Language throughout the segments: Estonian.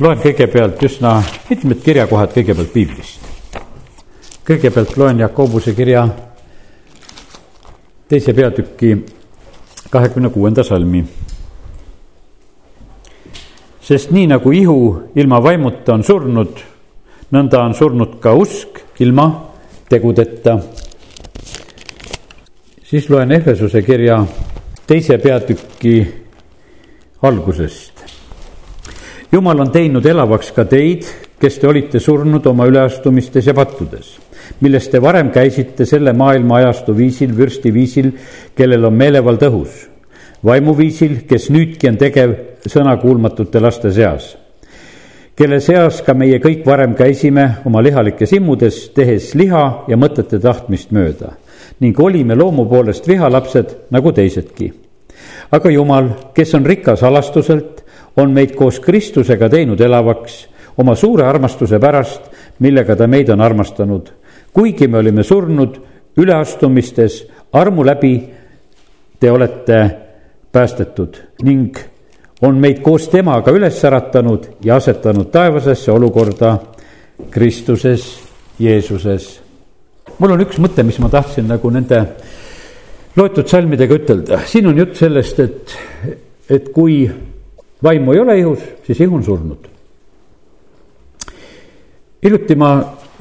loen kõigepealt üsna mitmed kirjakohad kõigepealt piiblist. kõigepealt loen Jakobuse kirja teise peatüki kahekümne kuuenda salmi. sest nii nagu ihu ilma vaimuta on surnud, nõnda on surnud ka usk ilma tegudeta. siis loen Ehvesuse kirja teise peatüki algusest jumal on teinud elavaks ka teid, kes te olite surnud oma üleastumistes ja pattudes, milles te varem käisite selle maailma ajastu viisil, vürsti viisil, kellel on meelevald õhus, vaimuviisil, kes nüüdki on tegev sõnakuulmatute laste seas kelle seas ka meie kõik varem käisime oma lihalikes immudes, tehes liha ja mõtete tahtmist mööda ning olime loomu poolest vihalapsed nagu teisedki. aga Jumal, kes on rikas alastuselt, on meid koos Kristusega teinud elavaks oma suure armastuse pärast, millega ta meid on armastanud. kuigi me olime surnud üleastumistes, armu läbi te olete päästetud ning on meid koos temaga üles äratanud ja asetanud taevasesse olukorda Kristuses Jeesuses. mul on üks mõte, mis ma tahtsin nagu nende loetud salmidega ütelda, siin on jutt sellest, et, et kui vaimu ei ole ihus, siis ihu on surnud. hiljuti ma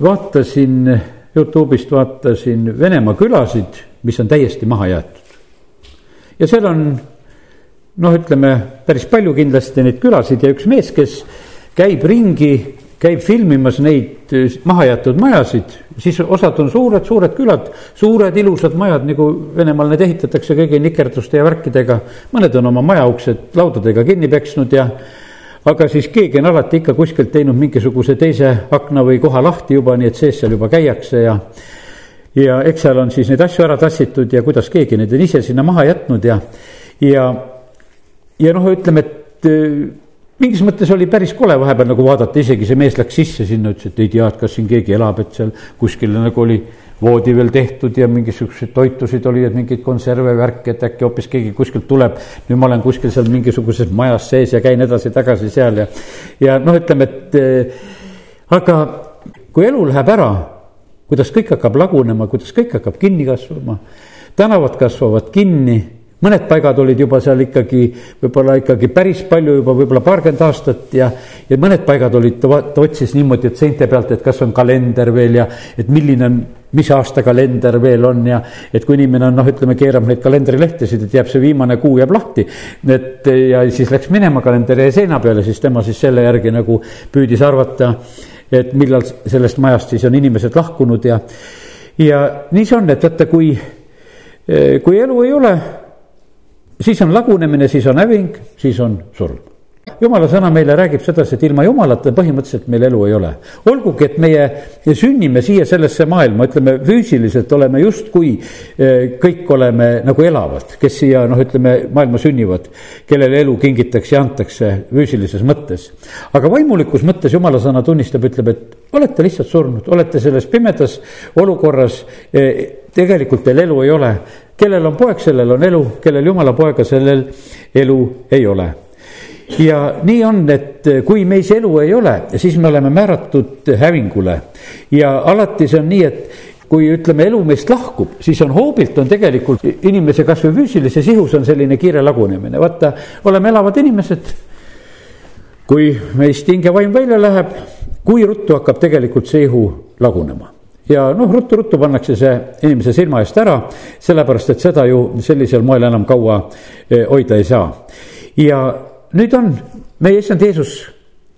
vaatasin, Youtube'ist vaatasin Venemaa külasid, mis on täiesti maha jäetud. ja seal on noh, ütleme päris palju kindlasti neid külasid ja üks mees, kes käib ringi käib filmimas neid mahajäetud majasid, siis osad on suured, suured külad, suured ilusad majad, nagu Venemaal need ehitatakse kõigi nikerduste ja värkidega. mõned on oma majauksed laudadega kinni peksnud ja aga siis keegi on alati ikka kuskilt teinud mingisuguse teise akna või koha lahti juba, nii et sees seal juba käiakse ja ja eks seal on siis neid asju ära tassitud ja kuidas keegi neid on ise sinna maha jätnud ja, ja, ja noh, ütleme, et mingis mõttes oli päris kole vahepeal nagu vaadata, isegi see mees läks sisse sinna, ütles, et ei tea, et kas siin keegi elab, et seal kuskil nagu oli voodi veel tehtud ja mingisuguseid toitusid oli, et mingeid konserve, värki, et äkki hoopis keegi kuskilt tuleb. nüüd ma olen kuskil seal mingisuguses majas sees ja käin edasi-tagasi seal ja, ja noh, ütleme, et äh, aga kui elu läheb ära, kuidas kõik hakkab lagunema, kuidas kõik hakkab kinni kasvama, tänavad kasvavad kinni mõned paigad olid juba seal ikkagi võib-olla ikkagi päris palju juba võib-olla paarkümmend aastat ja, ja mõned paigad olid, ta, otsis niimoodi, et seinte pealt, et kas on kalender veel ja et milline on, mis aasta kalender veel on ja et kui inimene on noh, ütleme, keerab neid kalendrilehtesid, et jääb see viimane kuu jääb lahti. et ja siis läks minema kalender jäi seina peale, siis tema siis selle järgi nagu püüdis arvata, et millal sellest majast siis on inimesed lahkunud ja, ja nii see on, et vaata, kui, kui elu ei ole siis on lagunemine, siis on häving, siis on surm jumala sõna meile räägib sedasi, et ilma jumalata põhimõtteliselt meil elu ei ole. olgugi, et meie sünnime siia sellesse maailma, ütleme füüsiliselt oleme justkui eh, kõik oleme nagu elavad, kes siia noh, ütleme maailma sünnivad, kellele elu kingitakse ja antakse füüsilises mõttes. aga vaimulikus mõttes jumala sõna tunnistab, ütleb, et olete lihtsalt surnud, olete selles pimedas olukorras eh, tegelikult teil elu ei ole, kellel on poeg, sellel on elu, kellel jumala poega, sellel elu ei ole. ja nii on, et kui meis elu ei ole, siis me oleme määratud hävingule ja alati see on nii, et kui ütleme, elu meist lahkub, siis on hoobilt on tegelikult inimese kasvõi füüsilises ihus on selline kiire lagunemine, vaata, oleme elavad inimesed. kui meist hingevaim välja läheb, kui ruttu hakkab tegelikult see ihu lagunema ja noh, ruttu-ruttu pannakse see inimese silma eest ära, sellepärast et seda ju sellisel moel enam kaua eh, hoida ei saa. ja nüüd on meie issand Jeesus,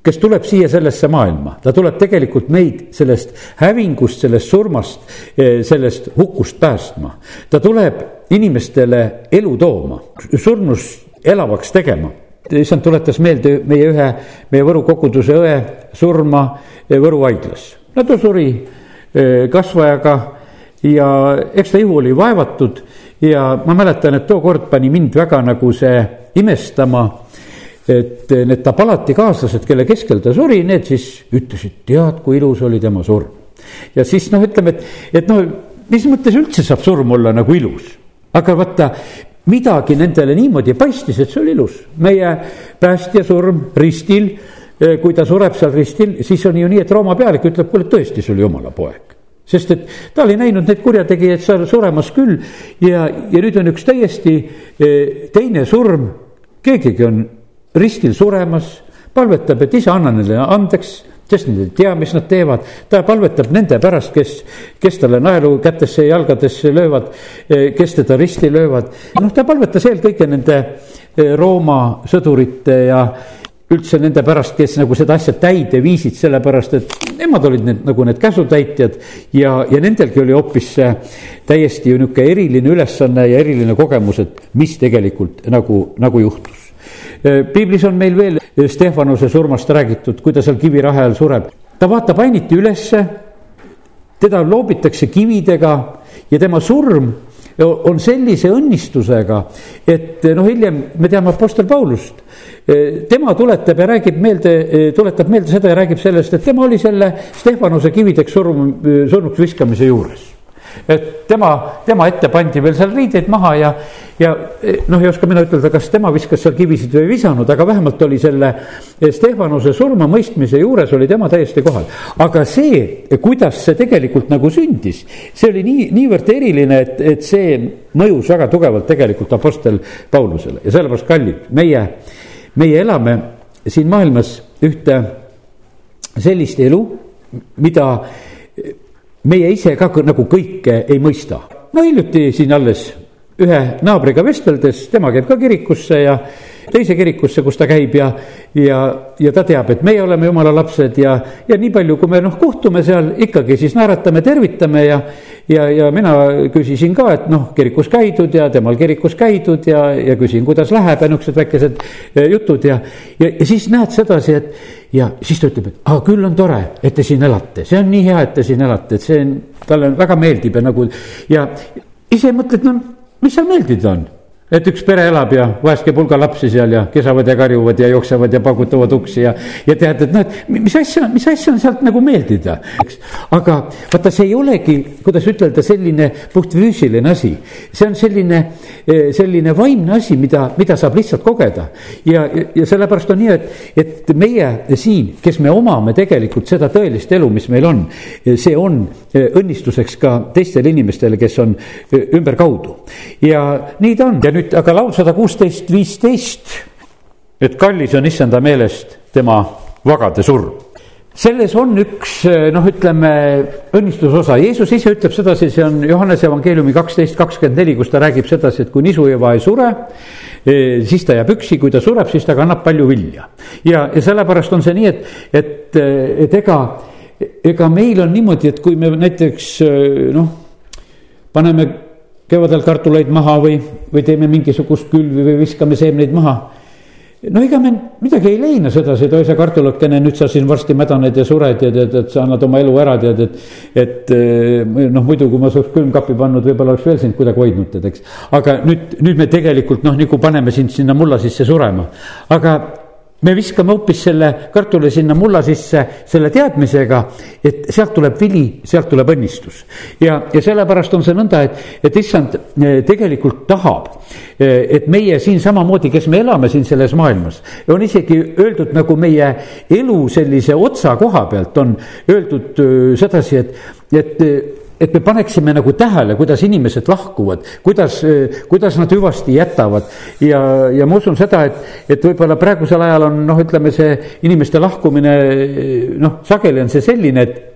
kes tuleb siia sellesse maailma, ta tuleb tegelikult meid sellest hävingust, sellest surmast, eh, sellest hukust päästma. ta tuleb inimestele elu tooma, surnust elavaks tegema issand tuletas meelde meie ühe, meie Võru koguduse õe surma eh, Võru haiglas. no ta suri kasvajaga ja eks ta ihu oli vaevatud ja ma mäletan, et tookord pani mind väga nagu see imestama, et need ta palatikaaslased, kelle keskel ta suri, need siis ütlesid, tead, kui ilus oli tema surm. ja siis noh, ütleme, et, et noh, mis mõttes üldse saab surm olla nagu ilus, aga vaata, midagi nendele niimoodi paistis, et see oli ilus. meie päästja surm ristil kui ta sureb seal ristil, siis on ju nii, et Rooma pealik ütleb, kuule tõesti, see oli jumala poeg sest et ta oli näinud neid kurjategijaid seal suremas küll ja, ja nüüd on üks täiesti teine surm. keegigi on ristil suremas, palvetab, et isa, anna neile andeks sest nad ei tea, mis nad teevad. ta palvetab nende pärast, kes, kes talle naelu kätesse ja jalgadesse löövad, kes teda risti löövad. noh, ta palvetas eelkõige nende Rooma sõdurite ja üldse nende pärast, kes nagu seda asja täide viisid, sellepärast et nemad olid need nagu need käsutäitjad ja, ja nendelgi oli hoopis see täiesti ju niisugune eriline ülesanne ja eriline kogemus, et mis tegelikult nagu, nagu juhtus piiblis on meil veel Stefanuse surmast räägitud, kui ta seal kivirahe all sureb. ta vaatab ainiti ülesse, teda loobitakse kividega ja tema surm on sellise õnnistusega, et noh, hiljem me teame Apostel Paulust. Tema tuletab ja räägib meelde, tuletab meelde seda ja räägib sellest, et tema oli selle Stefanuse kivideks surm, surnuks viskamise juures et tema, tema ette pandi veel seal riideid maha ja, ja noh, ei oska mina ütelda, kas tema viskas seal kivisid või ei visanud, aga vähemalt oli selle Stefanuse surmamõistmise juures oli tema täiesti kohal. aga see, kuidas see tegelikult nagu sündis, see oli nii, niivõrd eriline, et, et see mõjus väga tugevalt tegelikult Apostel Paulusele ja sellepärast kallid, meie, meie elame siin maailmas ühte sellist elu, mida meie ise ka nagu kõike ei mõista. no hiljuti siin alles ühe naabriga vesteldes, tema käib ka kirikusse ja teise kirikusse, kus ta käib ja, ja, ja ta teab, et meie oleme jumala lapsed ja, ja nii palju, kui me noh, kohtume seal ikkagi siis naeratame, tervitame ja, ja, ja mina küsisin ka, et noh, kirikus käidud ja temal kirikus käidud ja, ja küsin, kuidas läheb ja niisugused väikesed e, jutud ja, ja, ja siis näed sedasi, et ja siis ta ütleb, et aga küll on tore, et te siin elate, see on nii hea, et te siin elate, et see on, talle väga meeldib ja nagu ja ise mõtled, no mis seal meeldida on et üks pere elab ja vahest käib hulga lapsi seal ja kesavad ja karjuvad ja jooksevad ja paugutavad uksi ja, ja tead, et noh, et mis asja, mis asja on sealt nagu meeldida, eks. aga vaata, see ei olegi, kuidas ütelda, selline puhtfüüsiline asi. see on selline, eh, selline vaimne asi, mida, mida saab lihtsalt kogeda. ja, ja sellepärast on nii, et, et meie siin, kes me omame tegelikult seda tõelist elu, mis meil on, see on eh, õnnistuseks ka teistele inimestele, kes on eh, ümberkaudu. ja nii ta on ja nüüd aga laul sada kuusteist, viisteist, et kallis on issanda meelest tema vagade surm. Selles on üks noh, ütleme õnnistusosa, Jeesus ise ütleb sedasi, see on Johannese evangeeliumi kaksteist, kakskümmend neli, kus ta räägib sedasi, et kui nisueva ei sure, eh, siis ta jääb üksi, kui ta sureb, siis ta kannab palju vilja. ja, ja sellepärast on see nii, et, et, et ega, ega meil on niimoodi, et kui me näiteks noh, paneme kevadel kartuleid maha või, või teeme mingisugust külvi või viskame seemneid maha. no ega me midagi ei leina sedasi, et oi sa kartulakene, nüüd sa siin varsti mädaned ja sured ja tead, et sa annad oma elu ära, tead, et. et eh, noh, muidu kui ma oleks külmkappi pannud, võib-olla oleks veel sind kuidagi hoidnud, tead, eks. aga nüüd, nüüd me tegelikult noh, nagu paneme sind sinna mulla sisse surema, aga me viskame hoopis selle kartuli sinna mulla sisse selle teadmisega, et sealt tuleb vili, sealt tuleb õnnistus. ja, ja sellepärast on see nõnda, et, et issand eh, tegelikult tahab, eh, et meie siin samamoodi, kes me elame siin selles maailmas, on isegi öeldud nagu meie elu sellise otsa koha pealt on öeldud eh, sedasi, et, et et me paneksime nagu tähele, kuidas inimesed lahkuvad, kuidas, kuidas nad hüvasti jätavad. ja, ja ma usun seda, et, et võib-olla praegusel ajal on noh, ütleme see inimeste lahkumine noh, sageli on see selline, et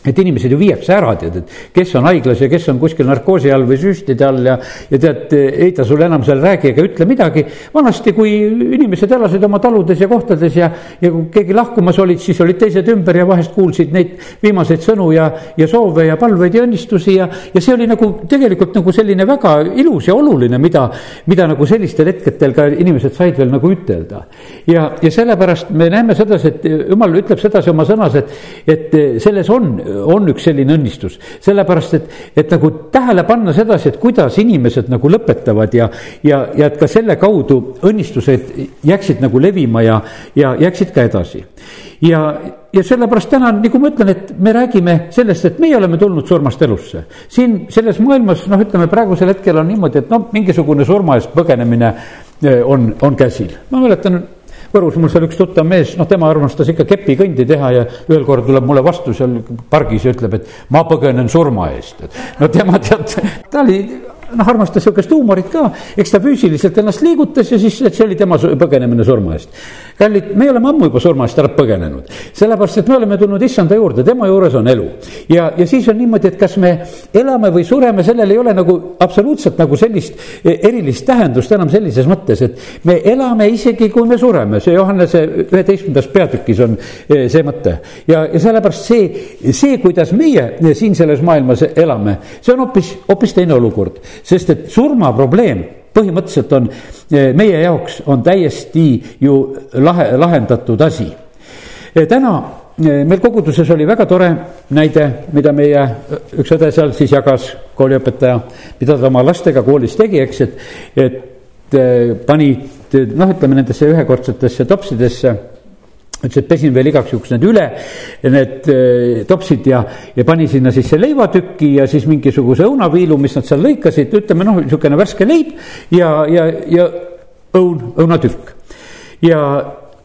et inimesed ju viiakse ära, tead, et kes on haiglas ja kes on kuskil narkoosi all või süstide all ja, ja tead, ei ta sulle enam seal räägi ega ütle midagi. vanasti, kui inimesed elasid oma taludes ja kohtades ja, ja kui keegi lahkumas olid, siis olid teised ümber ja vahest kuulsid neid viimaseid sõnu ja, ja soove ja palveid ja õnnistusi ja, ja see oli nagu tegelikult nagu selline väga ilus ja oluline, mida, mida nagu sellistel hetkedel ka inimesed said veel nagu ütelda. ja, ja sellepärast me näeme sedasi, et jumal ütleb sedasi oma sõnas, et, et selles on on üks selline õnnistus. sellepärast, et, et nagu tähele panna sedasi, et kuidas inimesed nagu lõpetavad ja, ja, ja et ka selle kaudu õnnistused jääksid nagu levima ja, ja jääksid ka edasi. ja, ja sellepärast täna, nagu ma ütlen, et me räägime sellest, et meie oleme tulnud surmast elusse. siin selles maailmas, noh, ütleme praegusel hetkel on niimoodi, et noh, mingisugune surma eest põgenemine eh, on, on käsil. ma mäletan Võrus mul seal üks tuttav mees, noh, tema armastas ikka kepikõndi teha ja ühel korral tuleb mulle vastu seal pargis ja ütleb, et ma põgenen surma eest. no tema tead, ta oli noh, armastas sihukest huumorit ka, eks ta füüsiliselt ennast liigutas ja siis, see oli tema põgenemine surma eest. kallid, me oleme ammu juba surma eest ära põgenenud, sellepärast et me oleme tulnud issanda juurde, tema juures on elu. ja, ja siis on niimoodi, et kas me elame või sureme, sellel ei ole nagu absoluutselt nagu sellist e, erilist tähendust enam sellises mõttes, et me elame isegi, kui me sureme, see Johannese üheteistkümnendas peatükis on e, see mõte. ja, ja sellepärast see, see, kuidas meie siin selles maailmas elame, see on hoopis, hoopis teine olukord sest et surmaprobleem põhimõtteliselt on eh, meie jaoks on täiesti ju lahe, lahendatud asi. Eh, täna eh, meil koguduses oli väga tore näide, mida meie üks õde seal siis jagas, kooliõpetaja, mida ta oma lastega koolis tegi, eks, et, et panid noh, ütleme nendesse ühekordsetesse topsidesse ütles, et pesin veel igaks juhuks need üle, need äh, topsid ja, ja pani sinna siis see leivatüki ja siis mingisuguse õunaviilu, mis nad seal lõikasid, ütleme noh, niisugune värske leib ja, ja, ja õun, õunatükk. ja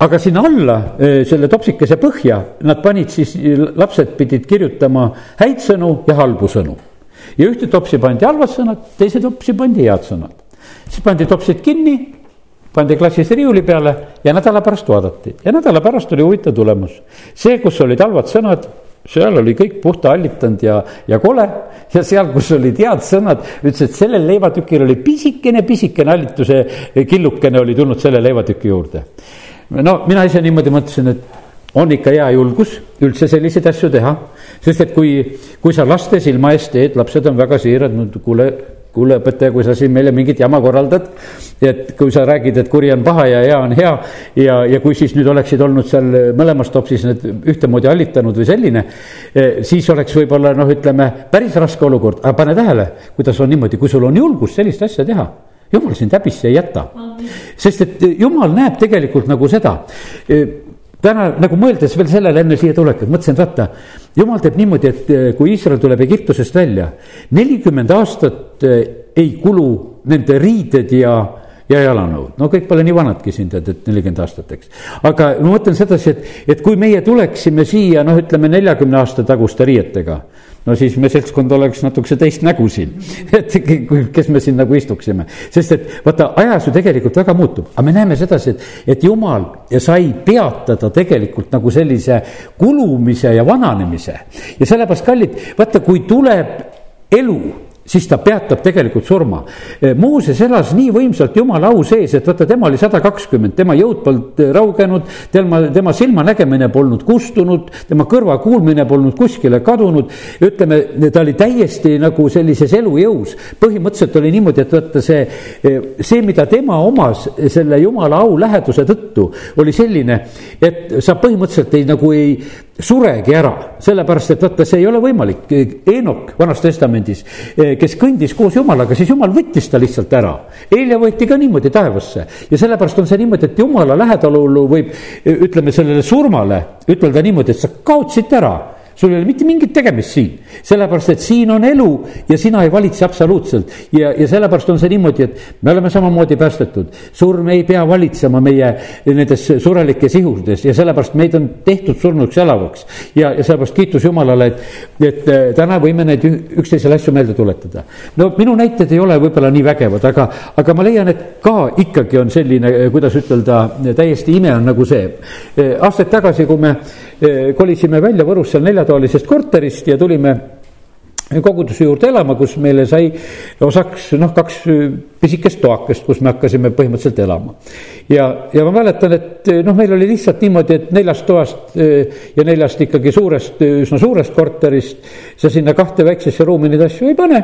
aga sinna alla äh, selle topsikese põhja nad panid siis, lapsed pidid kirjutama häid sõnu ja halbu sõnu. ja ühte topsi pandi halvad sõnad, teise topsi pandi head sõnad. siis pandi topsid kinni pandi klassis riiuli peale ja nädala pärast vaadati ja nädala pärast oli huvitav tulemus. see, kus olid halvad sõnad, seal oli kõik puhta hallitanud ja, ja kole ja seal, kus olid head sõnad, ütles, et sellel leivatükil oli pisikene, pisikene hallituse killukene oli tulnud selle leivatüki juurde. no mina ise niimoodi mõtlesin, et on ikka hea julgus üldse selliseid asju teha, sest et kui, kui sa laste silma ees teed, lapsed on väga siirad, no kuule kuule, õpetaja, kui sa siin meile mingit jama korraldad, et kui sa räägid, et kuri on paha ja hea on hea ja, ja kui siis nüüd oleksid olnud seal mõlemas topsis need ühtemoodi hallitanud või selline, eh, siis oleks võib-olla noh, ütleme päris raske olukord, aga pane tähele, kuidas on niimoodi, kui sul on julgust sellist asja teha jumal sind häbisse ei jäta, sest et jumal näeb tegelikult nagu seda eh, täna nagu mõeldes veel sellele enne siia tulekut, mõtlesin, et vaata, jumal teeb niimoodi, et eh, kui Iisrael tuleb Egiptusest välja, nelikümmend aastat eh, ei kulu nende riided ja, ja jalanõud, no kõik pole nii vanadki siin tead, et nelikümmend aastat, eks. aga ma mõtlen sedasi, et, et kui meie tuleksime siia noh, ütleme neljakümne aasta taguste riietega no siis me seltskond oleks natukese teist nägu siin, et kes me siin nagu istuksime. sest et vaata, ajas ju tegelikult väga muutub, aga me näeme sedasi, et, et jumal sai peatada tegelikult nagu sellise kulumise ja vananemise. ja sellepärast, kallid, vaata, kui tuleb elu siis ta peatab tegelikult surma. Mooses elas nii võimsalt jumala au sees, et vaata, tema oli sada kakskümmend, tema jõud polnud eh, raugenud, tema, tema silmanägemine polnud kustunud, tema kõrvakuulmine polnud kuskile kadunud. ütleme, ta oli täiesti nagu sellises elujõus. põhimõtteliselt oli niimoodi, et vaata see, eh, see, mida tema omas selle jumala au läheduse tõttu, oli selline, et sa põhimõtteliselt ei nagu ei suregi ära, sellepärast et vaata, see ei ole võimalik. Eenok Vanas Testamendis, eh, kes kõndis koos Jumalaga, siis Jumal võttis ta lihtsalt ära. Helja võeti ka niimoodi taevasse ja sellepärast on see niimoodi, et Jumala lähedalolu võib, ütleme sellele surmale ütelda niimoodi, et sa kaotsid ära sul ei ole mitte mingit tegemist siin, sellepärast et siin on elu ja sina ei valitse absoluutselt. ja, ja sellepärast on see niimoodi, et me oleme samamoodi päästetud. surm ei pea valitsema meie nendes surelikes ihudes ja sellepärast meid on tehtud surnuks elavaks. ja, ja sellepärast kiitus Jumalale, et, et äh, täna võime neid üksteisele asju meelde tuletada. no minu näited ei ole võib-olla nii vägevad, aga, aga ma leian, et ka ikkagi on selline, kuidas ütelda, täiesti ime on nagu see. Äh, aastaid tagasi, kui me kolisime välja Võrus seal neljatoalisest korterist ja tulime koguduse juurde elama, kus meile sai osaks noh, kaks pisikest toakest, kus me hakkasime põhimõtteliselt elama. ja, ja ma mäletan, et noh, meil oli lihtsalt niimoodi, et neljast toast eh, ja neljast ikkagi suurest, üsna suurest korterist sa sinna kahte väiksesse ruumi neid asju ei pane.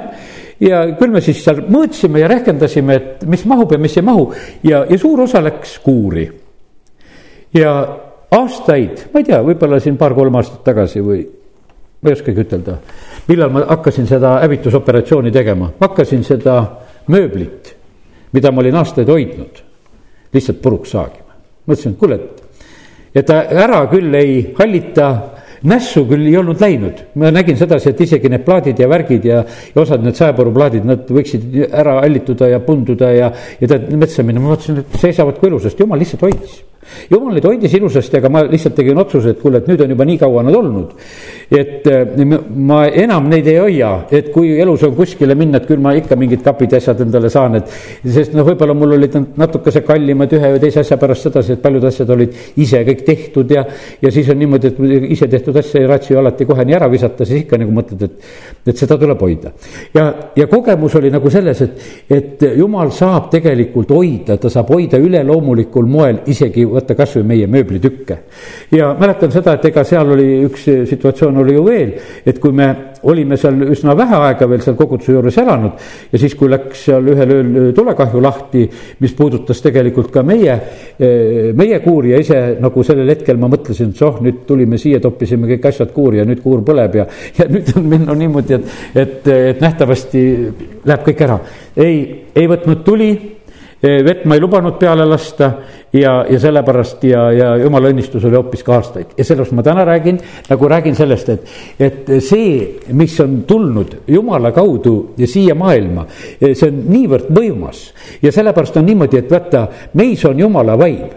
ja küll me siis seal mõõtsime ja rehkendasime, et mis mahub ja mis ei mahu ja, ja suur osa läks kuuri. ja aastaid, ma ei tea, võib-olla siin paar-kolm aastat tagasi või ma ei oskagi ütelda, millal ma hakkasin seda hävitusoperatsiooni tegema, ma hakkasin seda mööblit, mida ma olin aastaid hoidnud, lihtsalt puruks saagima. mõtlesin, et kuule, et, et ta ära küll ei hallita, nässu küll ei olnud läinud, ma nägin sedasi, et isegi need plaadid ja värgid ja, ja osad need saepuruplaadid, nad võiksid ära hallituda ja punduda ja, ja tead metsa minna, ma mõtlesin, et seisavad kui ilusasti, jumal lihtsalt hoidis jumal neid hoidis ilusasti, aga ma lihtsalt tegin otsuse, et kuule, et nüüd on juba nii kaua nad olnud. et äh, ma enam neid ei hoia, et kui elus on kuskile minna, et küll ma ikka mingid kapid ja asjad endale saan, et. sest noh, võib-olla mul olid natukese kallimad ühe või teise asja pärast sedasi, et paljud asjad olid ise kõik tehtud ja. ja siis on niimoodi, et ise tehtud asja ei ratsi ju alati kohe nii ära visata, siis ikka nagu mõtled, et, et seda tuleb hoida. ja, ja kogemus oli nagu selles, et, et jumal saab tegelikult hoida, ta saab hoida üleloomulikul moel isegi võtta kasvõi meie mööblitükke. ja mäletan seda, et ega seal oli üks situatsioon oli ju veel, et kui me olime seal üsna vähe aega veel seal koguduse juures elanud ja siis, kui läks seal ühel ööl tulekahju lahti, mis puudutas tegelikult ka meie, meie kuuri ja ise nagu sellel hetkel ma mõtlesin, et oh, nüüd tulime siia, toppisime kõik asjad kuuri ja nüüd kuur põleb ja, ja nüüd on on niimoodi, et, et, et nähtavasti läheb kõik ära. ei, ei võtnud tuli vett ma ei lubanud peale lasta ja, ja sellepärast ja, ja jumala õnnistus oli hoopis ka aastaid. Ja sellest ma täna räägin, nagu räägin sellest, et, et see, mis on tulnud jumala kaudu siia maailma, see on niivõrd võimas ja sellepärast on niimoodi, et vaata, meis on jumala vaim.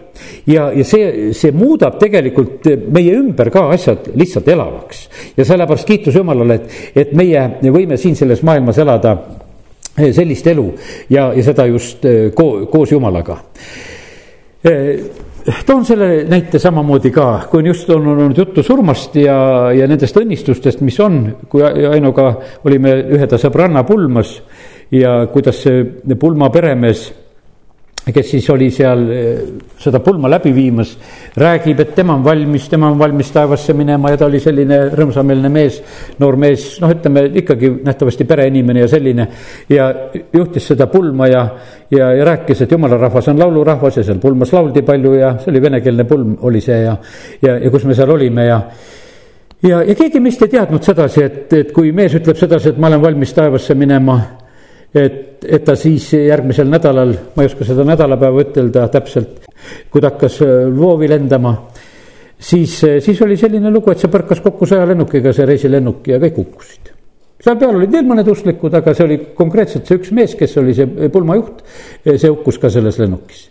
Ja, ja see, see muudab tegelikult meie ümber ka asjad lihtsalt elavaks. Ja sellepärast kiitus Jumalale, et, et meie võime siin selles maailmas elada Eh, sellist elu ja, ja seda just eh, ko, koos Jumalaga. Eh, toon selle näite samamoodi ka, kui on just on olnud juttu surmast ja, ja nendest õnnistustest, mis on, kui Ainuga olime ühe ta sõbranna pulmas ja kuidas see pulma peremees kes siis oli seal eh, seda pulma läbi viimas, räägib, et tema on valmis, tema on valmis taevasse minema ja ta oli selline rõõmsameelne mees, noor mees, noh, ütleme ikkagi nähtavasti pereinimene ja selline. ja juhtis seda pulma ja, ja, ja rääkis, et jumala rahvas on laulurahvas ja seal pulmas lauldi palju ja see oli venekeelne pulm, oli see ja, ja, ja kus me seal olime ja ja, ja keegi meist ei teadnud sedasi, et, et kui mees ütleb sedasi, et ma olen valmis taevasse minema et, et ta siis järgmisel nädalal, ma ei oska seda nädalapäeva ütelda täpselt, kui ta hakkas äh, Lvovi lendama, siis, äh, siis oli selline lugu, et see põrkas kokku sõjalennukiga, see reisilennuk ja kõik hukkusid seal peal olid veel mõned usklikud, aga see oli konkreetselt see üks mees, kes oli see pulmajuht, see hukkus ka selles lennukis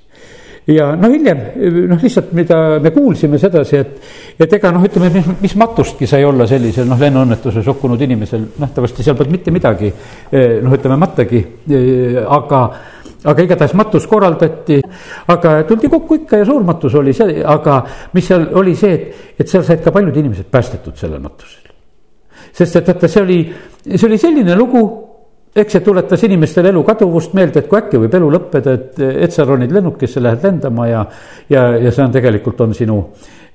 ja no hiljem noh, lihtsalt mida me kuulsime sedasi, et, et ega noh, ütleme, mis matustki sai olla sellisel noh, lennuõnnetuses hukkunud inimesel, nähtavasti seal polnud mitte midagi eh, noh, ütleme mattagi, eh, aga aga igatahes matus korraldati, aga tuldi kokku ikka ja suur matus oli see, aga mis seal oli see, et, et seal said ka paljud inimesed päästetud sellel matusel. sest et vaata, see oli, see oli selline lugu eks see tuletas inimestele elu kaduvust meelde, et kui äkki võib elu lõppeda, et, et sa ronid lennukisse, lähed lendama ja, ja, ja see on tegelikult on sinu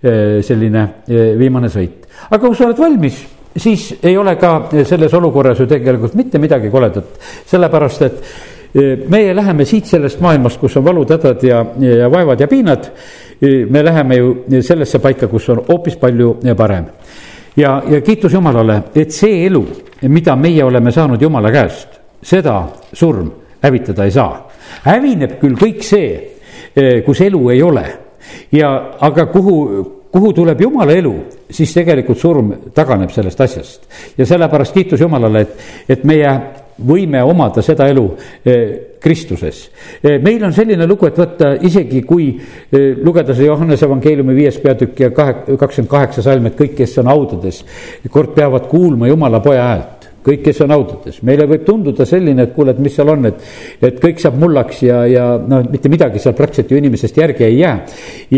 eh, selline eh, viimane sõit. aga kui sa oled valmis, siis ei ole ka selles olukorras ju tegelikult mitte midagi koledat, sellepärast et eh, meie läheme siit sellest maailmast, kus on valud, hädad ja, ja vaevad ja piinad. me läheme ju sellesse paika, kus on hoopis palju parem ja, ja kiitus Jumalale, et see elu, mida meie oleme saanud Jumala käest, seda surm hävitada ei saa. hävineb küll kõik see, eh, kus elu ei ole ja, aga kuhu, kuhu tuleb Jumala elu, siis tegelikult surm taganeb sellest asjast. ja sellepärast kiitus Jumalale, et, et meie võime omada seda elu eh, Kristuses. Eh, meil on selline lugu, et võtta isegi kui eh, lugeda see Johannese evangeeliumi viies peatükk ja kahe, kakskümmend kaheksa salm, et kõik, kes on haudades, kord peavad kuulma Jumala poja häält kõik, kes on autodes, meile võib tunduda selline, et kuule, et mis seal on, et, et kõik saab mullaks ja, ja noh, mitte midagi seal praktiliselt ju inimesest järgi ei jää.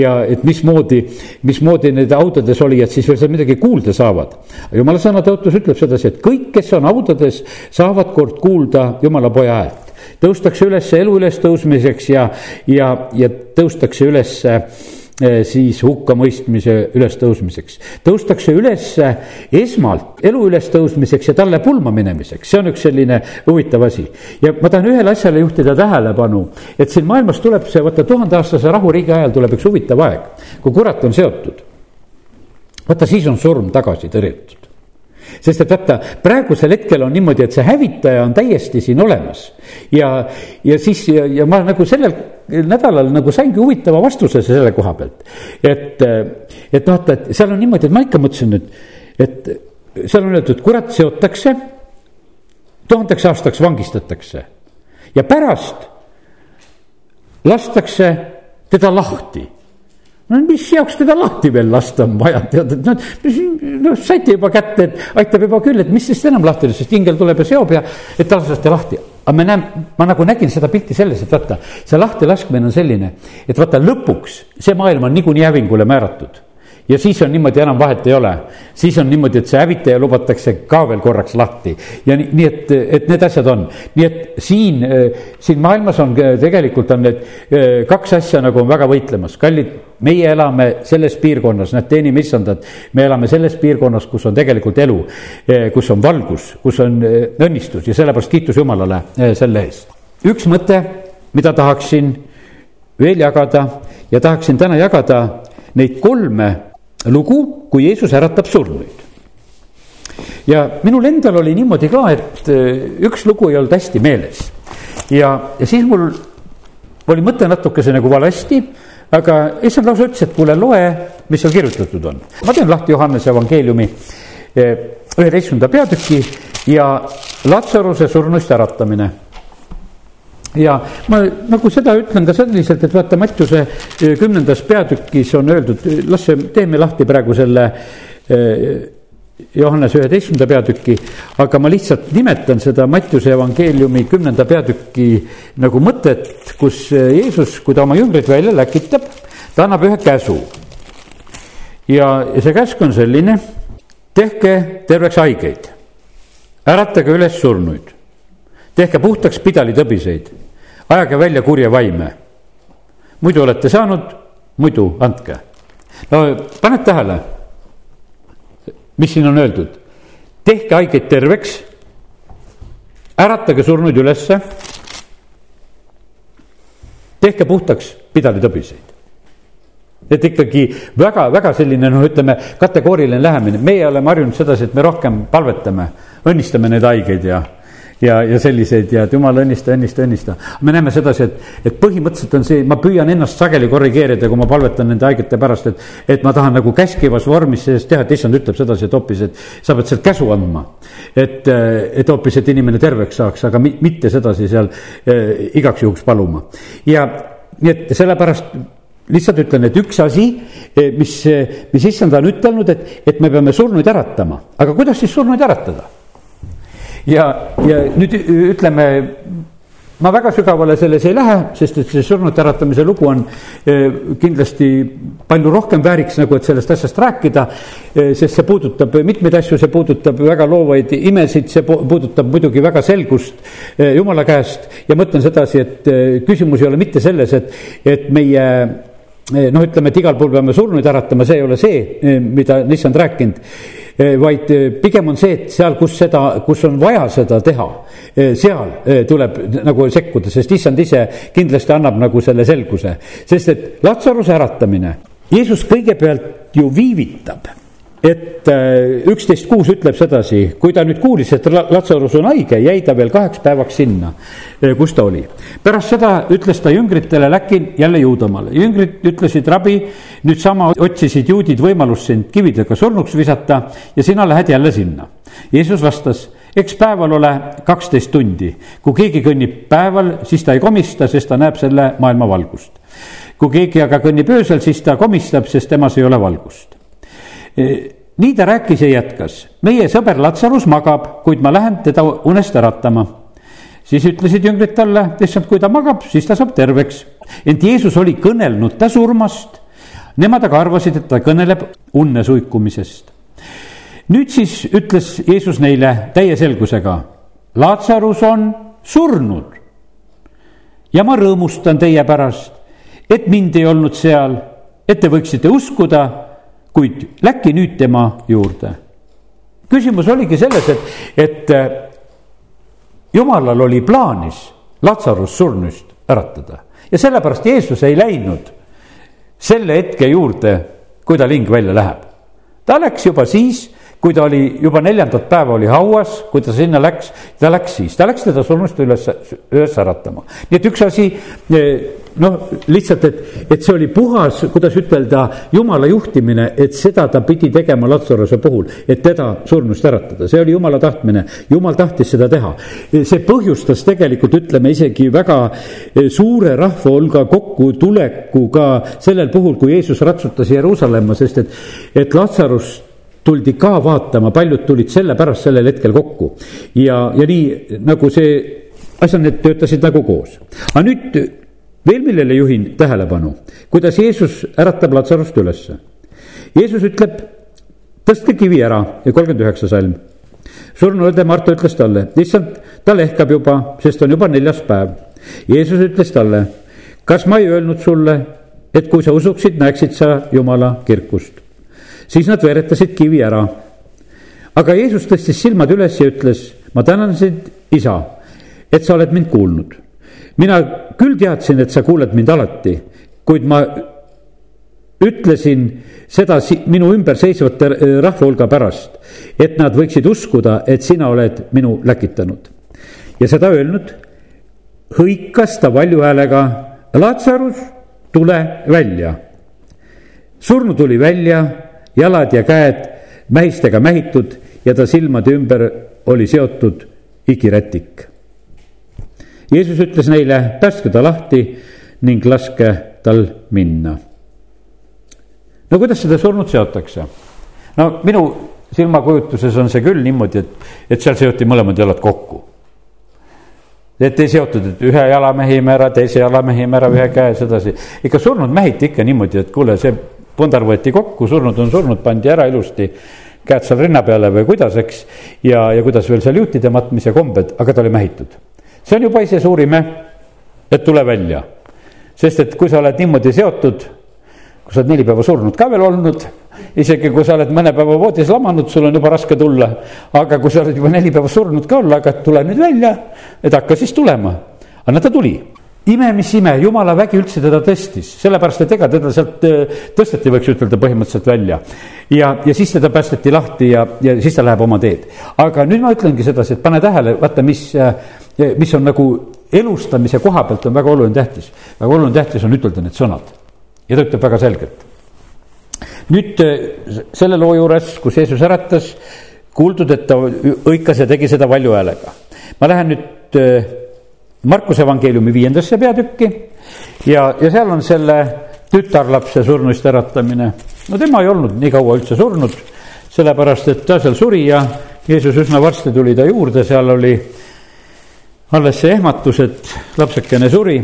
ja et mismoodi, mismoodi need autodes olijad siis veel seal midagi kuulda saavad. jumala sõna tõotus ütleb sedasi, et kõik, kes on autodes, saavad kord kuulda jumala poja häält tõustakse üles elu ülestõusmiseks ja, ja, ja tõustakse üles Eh, siis hukkamõistmise ülestõusmiseks. tõustakse üles esmalt elu ülestõusmiseks ja talle pulma minemiseks, see on üks selline huvitav asi. ja ma tahan ühele asjale juhtida tähelepanu, et siin maailmas tuleb see, vaata tuhandeaastase rahuriigi ajal tuleb üks huvitav aeg, kui kurat on seotud. vaata, siis on surm tagasi tõrjutud sest et vaata, praegusel hetkel on niimoodi, et see hävitaja on täiesti siin olemas. ja, ja siis ja, ja ma nagu sellel nädalal nagu saingi huvitava vastuse selle koha pealt. et, et vaata, et seal on niimoodi, et ma ikka mõtlesin nüüd, et seal on öeldud, kurat seotakse, tuhandeks aastaks vangistatakse ja pärast lastakse teda lahti. No mis jaoks teda lahti veel lasta on vaja, tead, et noh, noh, saite juba kätte, et aitab juba küll, et mis siis enam lahti, sest ingel tuleb ja seob ja, et lasete lahti. aga me näeme, ma nagu nägin seda pilti selles, et vaata, see lahtilaskmine on selline, et vaata lõpuks see maailm on niikuinii hävingule määratud ja siis on niimoodi, enam vahet ei ole. siis on niimoodi, et see hävitaja lubatakse ka veel korraks lahti. Ja nii, nii et, et need asjad on, nii et siin, siin maailmas on tegelikult on need kaks asja nagu on väga võitlemas, kallid meie elame selles piirkonnas, näed, teenime issandat, me elame selles piirkonnas, kus on tegelikult elu, kus on valgus, kus on õnnistus. Ja sellepärast kiitus Jumalale selle eest. üks mõte, mida tahaksin veel jagada ja tahaksin täna jagada neid kolme lugu, kui Jeesus äratab surnuid. ja minul endal oli niimoodi ka, et äh, üks lugu ei olnud hästi meeles ja, ja siis mul oli mõte natukese nagu valesti, aga issand lausa ütles, et kuule, loe, mis seal kirjutatud on. ma teen lahti Johannese evangeeliumi äh, üheteistkümnenda peatüki ja Latsaruse surnuist äratamine ja ma nagu seda ütlen ka selliselt, et vaata Mattiuse eh, kümnendas peatükis on öeldud, las see, teeme lahti praegu selle eh, Johannes üheteistkümnenda peatüki, aga ma lihtsalt nimetan seda Mattiuse evangeeliumi kümnenda peatüki nagu mõtet, kus eh, Jeesus, kui ta oma jüngreid välja läkitab, ta annab ühe käsu. ja, ja see käsk on selline, tehke terveks haigeid, äratage üles surnuid tehke puhtaks pidalitõbiseid, ajage välja kurja vaime. muidu olete saanud, muidu andke. no paned tähele, mis siin on öeldud? tehke haigeid terveks, äratage surnuid ülesse, tehke puhtaks pidalitõbiseid et ikkagi väga-väga selline noh, ütleme kategooriline lähemine, meie oleme harjunud sedasi, et me rohkem palvetame, õnnistame neid haigeid ja ja, ja selliseid ja et jumal õnnista, õnnista, õnnista. me näeme sedasi, et, et põhimõtteliselt on see, ma püüan ennast sageli korrigeerida, kui ma palvetan nende haigete pärast, et, et ma tahan nagu käskivas vormis sellest teha, et issand ütleb sedasi, et hoopis, et sa pead sealt käsu andma. et, et hoopis, et inimene terveks saaks, aga mitte sedasi seal eh, igaks juhuks paluma. ja nii et sellepärast lihtsalt ütlen, et üks asi, eh, mis, mis issand on ütelnud, et, et me peame surnuid äratama, aga kuidas siis surnuid äratada ja, ja nüüd ütleme, ma väga sügavale selles ei lähe, sest et see surnute äratamise lugu on eh, kindlasti palju rohkem vääriks nagu, et sellest asjast rääkida. Eh, sest see puudutab mitmeid asju, see puudutab väga loovaid imesid, see puudutab muidugi väga selgust eh, jumala käest. ja ma ütlen sedasi, et küsimus ei ole mitte selles, et, et meie noh, ütleme, et igal pool peame surnuid äratama, see ei ole see, mida issand rääkinud vaid eh, pigem on see, et seal, kus seda, kus on vaja seda teha, eh, seal tuleb nagu sekkuda, sest issand ise kindlasti annab nagu selle selguse. sest et Latsaruse äratamine, Jeesus kõigepealt ju viivitab et äh, üksteist kuus ütleb sedasi, kui ta nüüd kuulis, et Latsarus on haige, jäi ta veel kaheks päevaks sinna, äh, kus ta oli. pärast seda ütles ta jüngritele, läkin jälle Juudamaale, jüngrid ütlesid, rabi, nüüd sama otsisid juudid võimalust sind kividega surnuks visata ja sina lähed jälle sinna. Jeesus vastas eks päeval ole kaksteist tundi, kui keegi kõnnib päeval, siis ta ei komista, sest ta näeb selle maailma valgust. kui keegi aga kõnnib öösel, siis ta komistab, sest temas ei ole valgust nii ta rääkis ja jätkas, meie sõber Latsarus magab, kuid ma lähen teda unest äratama. siis ütlesid jüngrid talle, issand, kui ta magab, siis ta saab terveks. ent Jeesus oli kõnelnud ta surmast. Nemad aga arvasid, et ta kõneleb unne suikumisest. nüüd siis ütles Jeesus neile täie selgusega, Latsarus on surnud. ja ma rõõmustan teie pärast, et mind ei olnud seal, et te võiksite uskuda kuid läki nüüd tema juurde. küsimus oligi selles, et, et äh, jumalal oli plaanis Latsarus surnust äratada ja sellepärast Jeesus ei läinud selle hetke juurde, kui tal hing välja läheb. ta läks juba siis, kui ta oli juba neljandat päeva oli hauas, kui ta sinna läks, ta läks siis, ta läks teda surnust üles, üles äratama. nii et üks asi, noh, lihtsalt, et, et see oli puhas, kuidas ütelda, jumala juhtimine, et seda ta pidi tegema Latsaruse puhul, et teda surnust äratada, see oli jumala tahtmine, jumal tahtis seda teha. see põhjustas tegelikult, ütleme isegi väga suure rahva hulga kokkutuleku ka sellel puhul, kui Jeesus ratsutas Jeruusalemma, sest et, et Latsarust tuldi ka vaatama, paljud tulid sellepärast sellel hetkel kokku. ja, ja nii nagu see, asjad need töötasid nagu koos. aga nüüd veel millele juhin tähelepanu, kuidas Jeesus äratab Latsarust ülesse. Jeesus ütleb, tõstke kivi ära ja kolmkümmend üheksa salm. surnu õde Marta ütles talle, issand, ta lehkab juba, sest on juba neljas päev. Jeesus ütles talle, kas ma ei öelnud sulle, et kui sa usuksid, näeksid sa Jumala kirkust siis nad veeretasid kivi ära. aga Jeesus tõstis silmad üles ja ütles, ma tänan sind, isa, et sa oled mind kuulnud. mina küll teadsin, et sa kuuled mind alati, kuid ma ütlesin seda minu ümber seisvate äh, rahva hulga pärast, et nad võiksid uskuda, et sina oled minu läkitanud. ja seda öelnud, hõikas ta valju häälega, Latsarus, tule välja. surnu tuli välja jalad ja käed mähistega mähitud ja ta silmade ümber oli seotud igirätik. Jeesus ütles neile, päästke ta lahti ning laske tal minna. no kuidas seda surnud seotakse? no minu silmakujutuses on see küll niimoodi, et, et seal seoti mõlemad jalad kokku. et ei seotud, et ühe jala mehime ära, teise jala mehime ära, ühe käe sedasi. ikka surnud mähiti ikka niimoodi, et kuule, see pundar võeti kokku, surnud on surnud, pandi ära ilusti, käed seal rinna peale või kuidas, eks. ja, ja kuidas veel seal juutide matmise kombed, aga ta oli mähitud. see on juba ise suurime, et tule välja. sest et kui sa oled niimoodi seotud, kui sa oled neli päeva surnud ka veel olnud, isegi kui sa oled mõne päeva voodis lamanud, sul on juba raske tulla. aga kui sa oled juba neli päeva surnud ka olla, aga tule nüüd välja, et hakka siis tulema. aga no ta tuli ime, mis ime, jumala vägi üldse teda tõstis, sellepärast et ega teda sealt äh, tõsteti, võiks ütelda põhimõtteliselt välja. ja, ja siis teda päästeti lahti ja, ja siis ta läheb oma teed. aga nüüd ma ütlengi sedasi, et pane tähele, vaata, mis, äh, mis on nagu elustamise koha pealt on väga oluline tähtis. väga oluline tähtis on ütelda need sõnad ja ta ütleb väga selgelt. nüüd äh, selle loo juures, kus Jeesus äratas, kuuldud, et ta hõikas ja tegi seda valju häälega. ma lähen nüüd Markuse evangeeliumi viiendasse peatükki ja, ja seal on selle tütarlapse surnuist äratamine. no tema ei olnud nii kaua üldse surnud, sellepärast et ta seal suri ja Jeesus üsna varsti tuli ta juurde, seal oli alles see ehmatus, et lapsekene suri.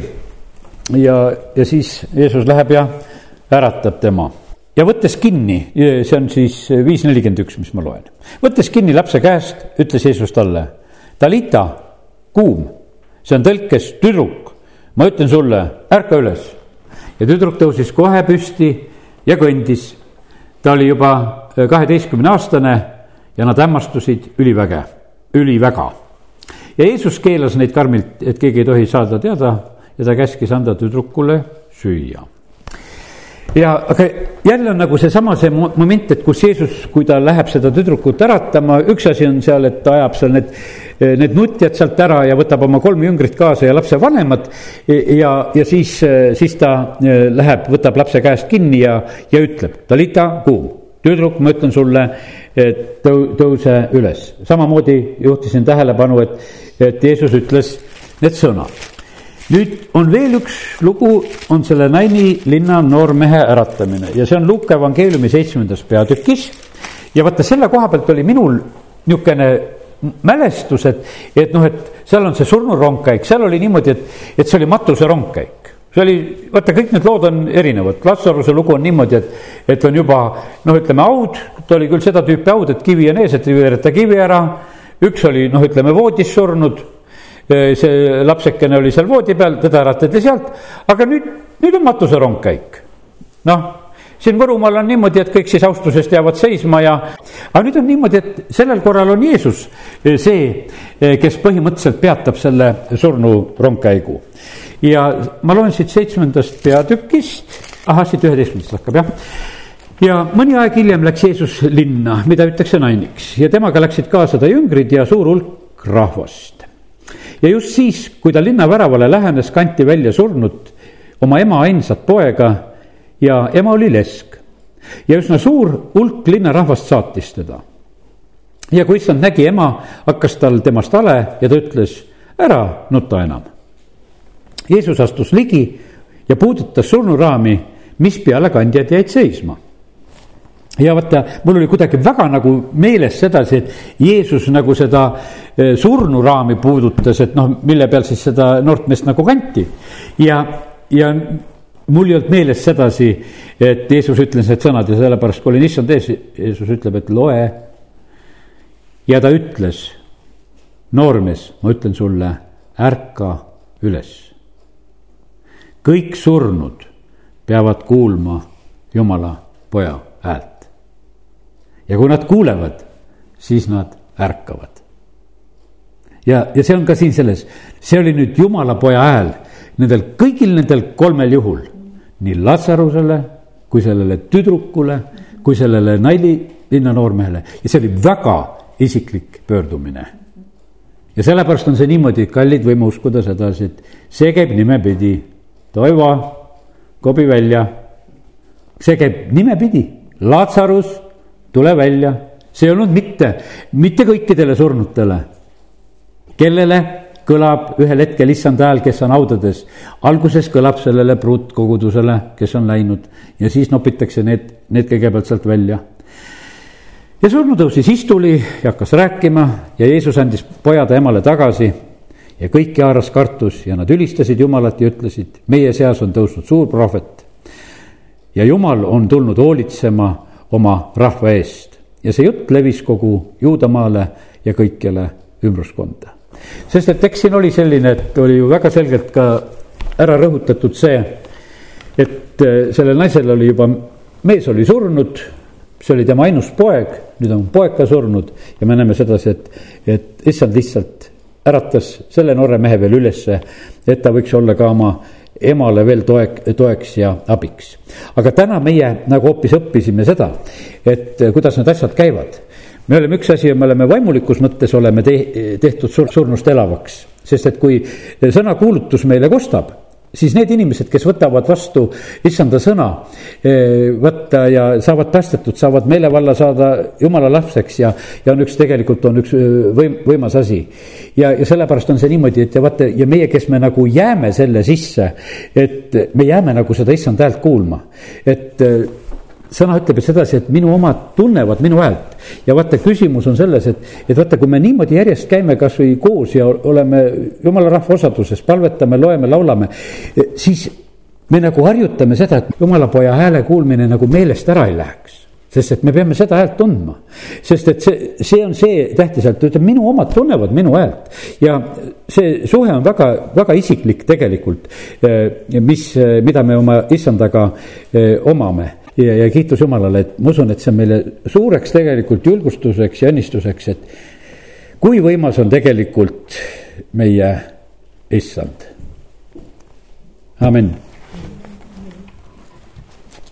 ja, ja siis Jeesus läheb ja äratab tema ja võttes kinni, see on siis viis nelikümmend üks, mis ma loen. võttes kinni lapse käest, ütles Jeesus talle, Talita, kuum see on tõlkes tüdruk. ma ütlen sulle, ärka üles. ja tüdruk tõusis kohe püsti ja kõndis. ta oli juba äh, kaheteistkümne aastane ja nad hämmastusid üliväge, üliväga. ja Jeesus keelas neid karmilt, et keegi ei tohi saada teada ja ta käskis anda tüdrukule süüa ja aga jälle on nagu seesama see moment, et kus Jeesus, kui ta läheb seda tüdrukut äratama, üks asi on seal, et ta ajab seal need need nutjad sealt ära ja võtab oma kolm jüngrit kaasa ja lapsevanemad. ja, ja siis, eh, siis ta eh, läheb, võtab lapse käest kinni ja, ja ütleb, Talita, kuum, tüdruk, ma ütlen sulle, tõu-, tõuse üles. samamoodi juhtisin tähelepanu, et, et Jeesus ütles need sõnad nüüd on veel üks lugu, on selle Naini linna noormehe äratamine ja see on Luuka evangeeliumi seitsmendas peatükis. ja vaata selle koha pealt oli minul niisugune mälestused, et noh, et seal on see surnurongkäik, seal oli niimoodi, et, et see oli matuserongkäik see oli, vaata, kõik need lood on erinevad, Lazaruse lugu on niimoodi, et, et on juba noh, ütleme haud, ta oli küll seda tüüpi haud, et kivi on ees, et ei veereta kivi ära. üks oli noh, ütleme voodis surnud. see lapsekene oli seal voodi peal, teda äratati sealt, aga nüüd, nüüd on matuserongkäik. noh siin Võrumaal on niimoodi, et kõik siis austusest jäävad seisma ja, aga nüüd on niimoodi, et sellel korral on Jeesus eh, see, eh, kes põhimõtteliselt peatab selle surnu rongkäigu. ja ma loen siit seitsmendast peatükist, ahah, siit üheteistkümnendast hakkab jah. ja mõni aeg hiljem läks Jeesus linna, mida ütlekse nainiks ja temaga läksid kaasa ta jüngrid ja suur hulk rahvast. ja just siis, kui ta linna väravale lähenes, kanti välja surnud oma ema ainsat poega ja ema oli lesk. ja üsna suur hulk linnarahvast saatis teda. ja kui issand nägi ema, hakkas tal temast hale ja ta ütles, ära nuta enam. Jeesus astus ligi ja puudutas surnuraami, mis peale kandjad jäid seisma ja vaata, mul oli kuidagi väga nagu meeles sedasi, et Jeesus nagu seda eh, surnuraami puudutas, et noh, mille peal siis seda noort meest nagu kanti. ja, ja mul ei olnud meeles sedasi, et Jeesus ütles need sõnad ja sellepärast, kui olin issand ees, Jeesus ütleb, et loe. ja ta ütles, noormees, ma ütlen sulle, ärka üles. kõik surnud peavad kuulma Jumala poja häält ja kui nad kuulevad, siis nad ärkavad. ja, ja see on ka siin selles, see oli nüüd jumala poja hääl nendel kõigil nendel kolmel juhul, nii Lazarusele kui sellele tüdrukule, kui sellele Naili linna noormehele ja see oli väga isiklik pöördumine. ja sellepärast on see niimoodi, kallid, võime uskuda sedasi, et see käib nimepidi. Toivo, kobi välja. see käib nimepidi, Lazarus tule välja, see ei olnud mitte, mitte kõikidele surnutele, kellele kõlab ühel hetkel issand hääl, kes on haudades. alguses kõlab sellele pruutkogudusele, kes on läinud ja siis nopitakse need, need kõigepealt sealt välja. ja surnu tõusis istuli ja hakkas rääkima ja Jeesus andis poja ta emale tagasi ja kõiki haaras kartus ja nad ülistasid Jumalat ja ütlesid, meie seas on tõusnud suur prohvet. ja Jumal on tulnud hoolitsema oma rahva eest ja see jutt levis kogu Juudamaale ja kõikjale ümbruskonda. Sest et eks siin oli selline, et oli ju väga selgelt ka ära rõhutatud see, et äh, sellel naisel oli juba, mees oli surnud, see oli tema ainus poeg, nüüd on poeg ka surnud ja me näeme sedasi, et, et issand lihtsalt äratas selle noore mehe veel ülesse, et ta võiks olla ka oma emale veel toek, toeks ja abiks. aga täna meie nagu hoopis õppisime seda, et eh, kuidas need asjad käivad. Me oleme, üks asi, me oleme vaimulikus mõttes oleme te, tehtud sur, surnust elavaks, sest et kui sõnakuulutus meile kostab siis need inimesed, kes võtavad vastu issanda sõna, eh, võtta ja saavad päästetud, saavad meelevalla saada jumala lapseks ja, ja on üks, tegelikult on üks eh, võim-, võimas asi. ja, ja sellepärast on see niimoodi, et ja vaata ja meie, kes me nagu jääme selle sisse, et me jääme nagu seda issand häält kuulma, et eh, sõna ütleb sedasi, et minu omad tunnevad minu häält. ja vaata, küsimus on selles, et, et vaata, kui me niimoodi järjest käime kasvõi koos ja oleme jumala rahva osaduses, palvetame, loeme, laulame, siis me nagu harjutame seda, et jumala poja hääle kuulmine nagu meelest ära ei läheks. Sest et me peame seda häält tundma, sest et see, see on see tähtis häält, ta ütleb, minu omad tunnevad minu häält. Ja see suhe on väga, väga isiklik tegelikult, eh, mis, mida me oma issandaga omame ja, ja kiitus Jumalale, et ma usun, et see on meile suureks tegelikult julgustuseks ja õnnistuseks, et kui võimas on tegelikult meie issand. amin